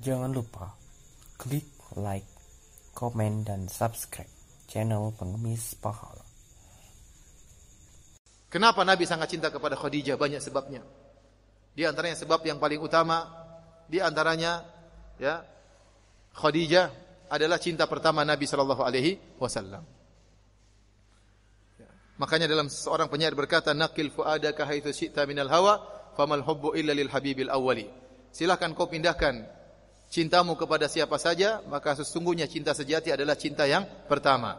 Jangan lupa klik like, komen, dan subscribe channel Pengemis Pahala. Kenapa Nabi sangat cinta kepada Khadijah? Banyak sebabnya. Di antaranya sebab yang paling utama, di antaranya ya Khadijah adalah cinta pertama Nabi sallallahu alaihi wasallam. Ya. Makanya dalam seorang penyair berkata, "Naqil fuadaka haitsu syi'ta minal hawa, famal hubbu illa lil habibil awwali." Silakan kau pindahkan cintamu kepada siapa saja, maka sesungguhnya cinta sejati adalah cinta yang pertama.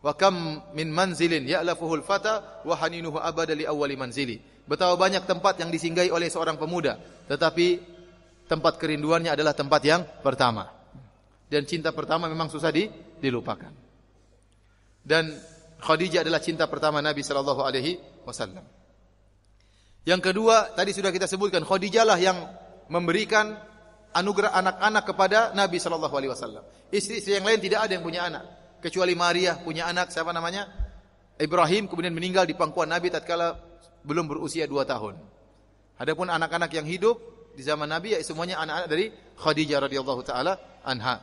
Wa kam min manzilin ya'lafuhul fata wa haninuhu abada li awwali manzili. Betapa banyak tempat yang disinggahi oleh seorang pemuda, tetapi tempat kerinduannya adalah tempat yang pertama. Dan cinta pertama memang susah di, dilupakan. Dan Khadijah adalah cinta pertama Nabi sallallahu alaihi wasallam. Yang kedua, tadi sudah kita sebutkan Khadijah lah yang memberikan anugerah anak-anak kepada Nabi sallallahu alaihi wasallam. Istri-istri yang lain tidak ada yang punya anak kecuali Maria punya anak siapa namanya? Ibrahim kemudian meninggal di pangkuan Nabi tatkala belum berusia dua tahun. Adapun anak-anak yang hidup di zaman Nabi ya semuanya anak-anak dari Khadijah radhiyallahu taala anha.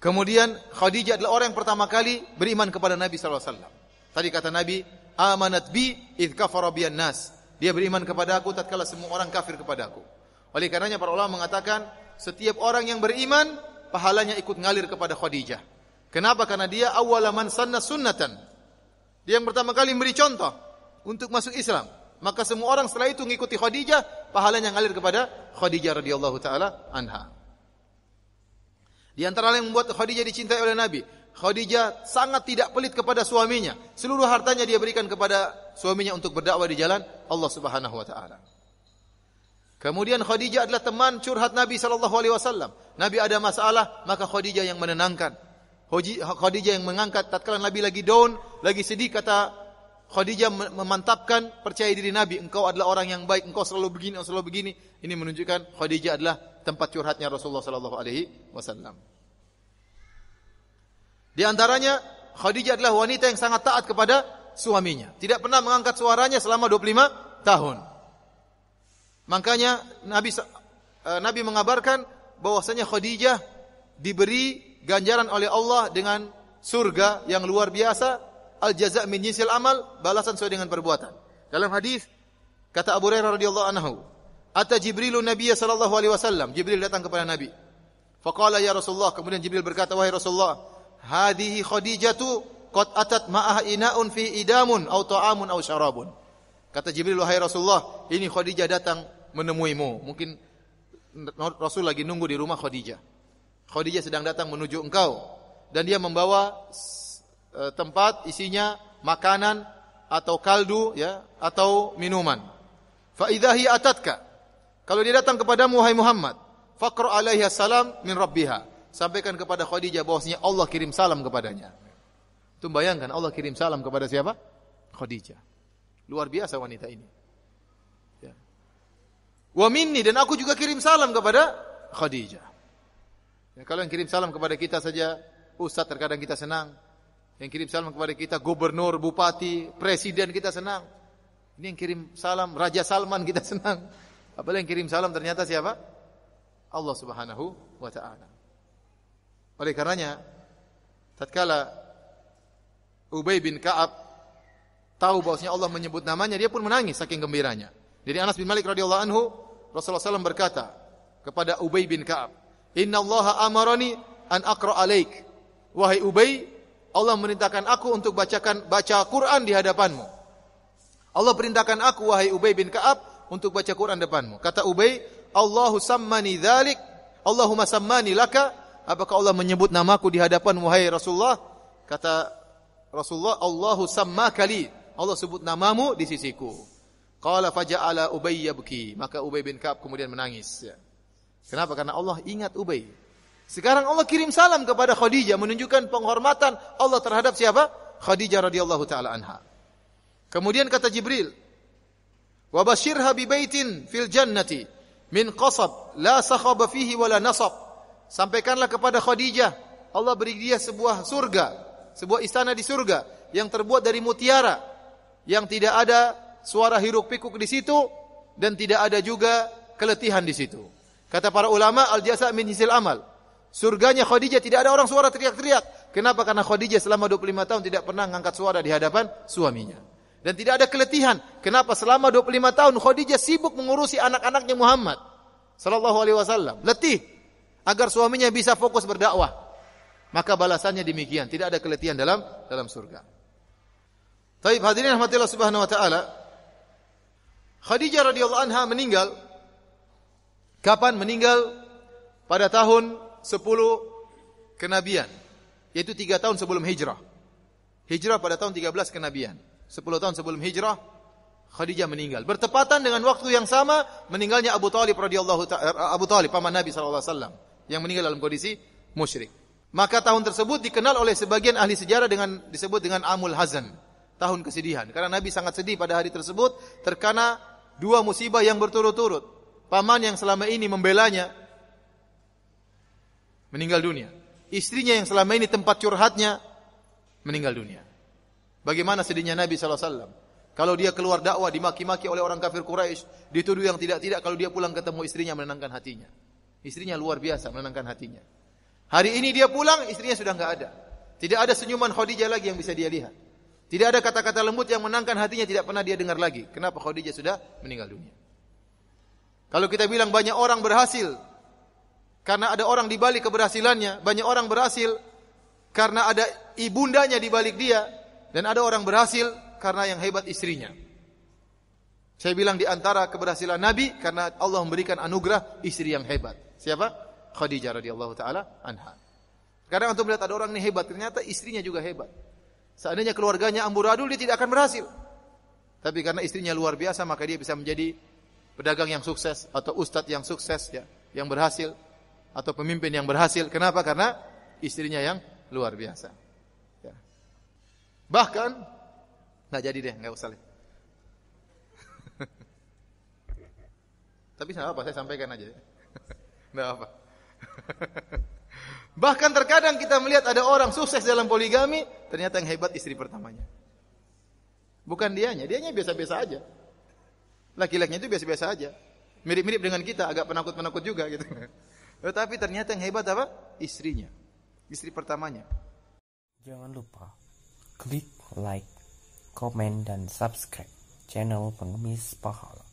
Kemudian Khadijah adalah orang yang pertama kali beriman kepada Nabi sallallahu alaihi wasallam. Tadi kata Nabi, "Amanat bi id kafara nas." Dia beriman kepada aku tatkala semua orang kafir kepada aku. Oleh karenanya para ulama mengatakan, setiap orang yang beriman pahalanya ikut ngalir kepada Khadijah. Kenapa? Karena dia awalaman sanna sunnatan. Dia yang pertama kali memberi contoh untuk masuk Islam. Maka semua orang setelah itu mengikuti Khadijah, pahalanya ngalir kepada Khadijah radhiyallahu taala anha. Di antara yang membuat Khadijah dicintai oleh Nabi, Khadijah sangat tidak pelit kepada suaminya. Seluruh hartanya dia berikan kepada suaminya untuk berdakwah di jalan Allah Subhanahu wa taala. Kemudian Khadijah adalah teman curhat Nabi sallallahu alaihi wasallam. Nabi ada masalah, maka Khadijah yang menenangkan. Khadijah yang mengangkat tatkala Nabi lagi down, lagi sedih kata Khadijah memantapkan percaya diri Nabi, engkau adalah orang yang baik, engkau selalu begini, selalu begini. Ini menunjukkan Khadijah adalah tempat curhatnya Rasulullah sallallahu alaihi wasallam. Di antaranya Khadijah adalah wanita yang sangat taat kepada suaminya. Tidak pernah mengangkat suaranya selama 25 tahun. Makanya Nabi uh, Nabi mengabarkan bahwasanya Khadijah diberi ganjaran oleh Allah dengan surga yang luar biasa, al jaza min jinsil amal, balasan sesuai dengan perbuatan. Dalam hadis kata Abu Hurairah radhiyallahu anhu, Ata Jibrilu Nabiya sallallahu alaihi wasallam. Jibril datang kepada Nabi. Faqala ya Rasulullah. Kemudian Jibril berkata, wahai Rasulullah, hadihi Khadijatu qad atat ma'ah ina'un fi idamun au ta'amun au syarabun. Kata Jibril, wahai Rasulullah, ini Khadijah datang menemuimu. Mungkin Rasul lagi nunggu di rumah Khadijah. Khadijah sedang datang menuju engkau dan dia membawa tempat isinya makanan atau kaldu ya atau minuman. Fa idza atatka kalau dia datang kepadamu wahai Muhammad, faqra alaihi salam min rabbiha. Sampaikan kepada Khadijah bahwasanya Allah kirim salam kepadanya. Itu bayangkan Allah kirim salam kepada siapa? Khadijah. Luar biasa wanita ini. Ya. Wa minni dan aku juga kirim salam kepada Khadijah. Ya, kalau yang kirim salam kepada kita saja, ustaz terkadang kita senang. Yang kirim salam kepada kita gubernur, bupati, presiden kita senang. Ini yang kirim salam Raja Salman kita senang. Apalagi yang kirim salam ternyata siapa? Allah Subhanahu wa taala. Oleh karenanya tatkala Ubay bin Ka'ab tahu bahwasanya Allah menyebut namanya, dia pun menangis saking gembiranya. Jadi Anas bin Malik radhiyallahu anhu Rasulullah SAW berkata kepada Ubay bin Ka'ab, "Inna Allah amarani an aqra alaik." Wahai Ubay, Allah merintahkan aku untuk bacakan baca Quran di hadapanmu. Allah perintahkan aku wahai Ubay bin Ka'ab untuk baca Quran depanmu. Kata Ubay, Allahu sammani dzalik, Allahumma sammani laka. Apakah Allah menyebut namaku di hadapan wahai Rasulullah? Kata Rasulullah, Allahu sammakali. Allah sebut namamu di sisiku. Qala faja'ala Ubay yabki. Maka Ubay bin Ka'ab kemudian menangis. Ya. Kenapa? Karena Allah ingat Ubay. Sekarang Allah kirim salam kepada Khadijah menunjukkan penghormatan Allah terhadap siapa? Khadijah radhiyallahu taala anha. Kemudian kata Jibril, Wa basyirha bi baitin fil jannati min qasab la sakhaba fihi wala nasab. Sampaikanlah kepada Khadijah, Allah beri dia sebuah surga, sebuah istana di surga yang terbuat dari mutiara, yang tidak ada suara hiruk pikuk di situ dan tidak ada juga keletihan di situ. Kata para ulama, al jasa min hisil amal. Surganya Khadijah tidak ada orang suara teriak-teriak. Kenapa? Karena Khadijah selama 25 tahun tidak pernah mengangkat suara di hadapan suaminya. Dan tidak ada keletihan. Kenapa? Selama 25 tahun Khadijah sibuk mengurusi anak-anaknya Muhammad sallallahu alaihi wasallam. Letih agar suaminya bisa fokus berdakwah. Maka balasannya demikian, tidak ada keletihan dalam dalam surga. Taib hadirin rahmatillah subhanahu wa taala. Khadijah radhiyallahu anha meninggal kapan meninggal? Pada tahun 10 kenabian, yaitu 3 tahun sebelum hijrah. Hijrah pada tahun 13 kenabian. 10 tahun sebelum hijrah Khadijah meninggal. Bertepatan dengan waktu yang sama meninggalnya Abu Talib radhiyallahu Abu Talib paman Nabi sallallahu alaihi wasallam yang meninggal dalam kondisi musyrik. Maka tahun tersebut dikenal oleh sebagian ahli sejarah dengan disebut dengan Amul Hazan, tahun kesedihan. Karena Nabi sangat sedih pada hari tersebut terkena dua musibah yang berturut-turut paman yang selama ini membelanya meninggal dunia. Istrinya yang selama ini tempat curhatnya meninggal dunia. Bagaimana sedihnya Nabi SAW. Kalau dia keluar dakwah dimaki-maki oleh orang kafir Quraisy, dituduh yang tidak-tidak kalau dia pulang ketemu istrinya menenangkan hatinya. Istrinya luar biasa menenangkan hatinya. Hari ini dia pulang, istrinya sudah enggak ada. Tidak ada senyuman Khadijah lagi yang bisa dia lihat. Tidak ada kata-kata lembut yang menenangkan hatinya tidak pernah dia dengar lagi. Kenapa Khadijah sudah meninggal dunia? Kalau kita bilang banyak orang berhasil karena ada orang di balik keberhasilannya, banyak orang berhasil karena ada ibundanya di balik dia dan ada orang berhasil karena yang hebat istrinya. Saya bilang di antara keberhasilan Nabi karena Allah memberikan anugerah istri yang hebat. Siapa? Khadijah radhiyallahu taala anha. Karena untuk melihat ada orang ini hebat, ternyata istrinya juga hebat. Seandainya keluarganya amburadul dia tidak akan berhasil. Tapi karena istrinya luar biasa maka dia bisa menjadi pedagang yang sukses atau ustadz yang sukses ya, yang berhasil atau pemimpin yang berhasil. Kenapa? Karena istrinya yang luar biasa. Ya. Bahkan nggak jadi deh, nggak usah. Tapi apa, saya sampaikan aja. Nggak apa. Bahkan terkadang kita melihat ada orang sukses dalam poligami, ternyata yang hebat istri pertamanya. Bukan dianya, dianya biasa-biasa aja. Laki-lakinya itu biasa-biasa aja. Mirip-mirip dengan kita, agak penakut-penakut juga gitu. Tetapi ternyata yang hebat apa? Istrinya. Istri pertamanya. Jangan lupa klik like, komen, dan subscribe channel Pengemis Pahala.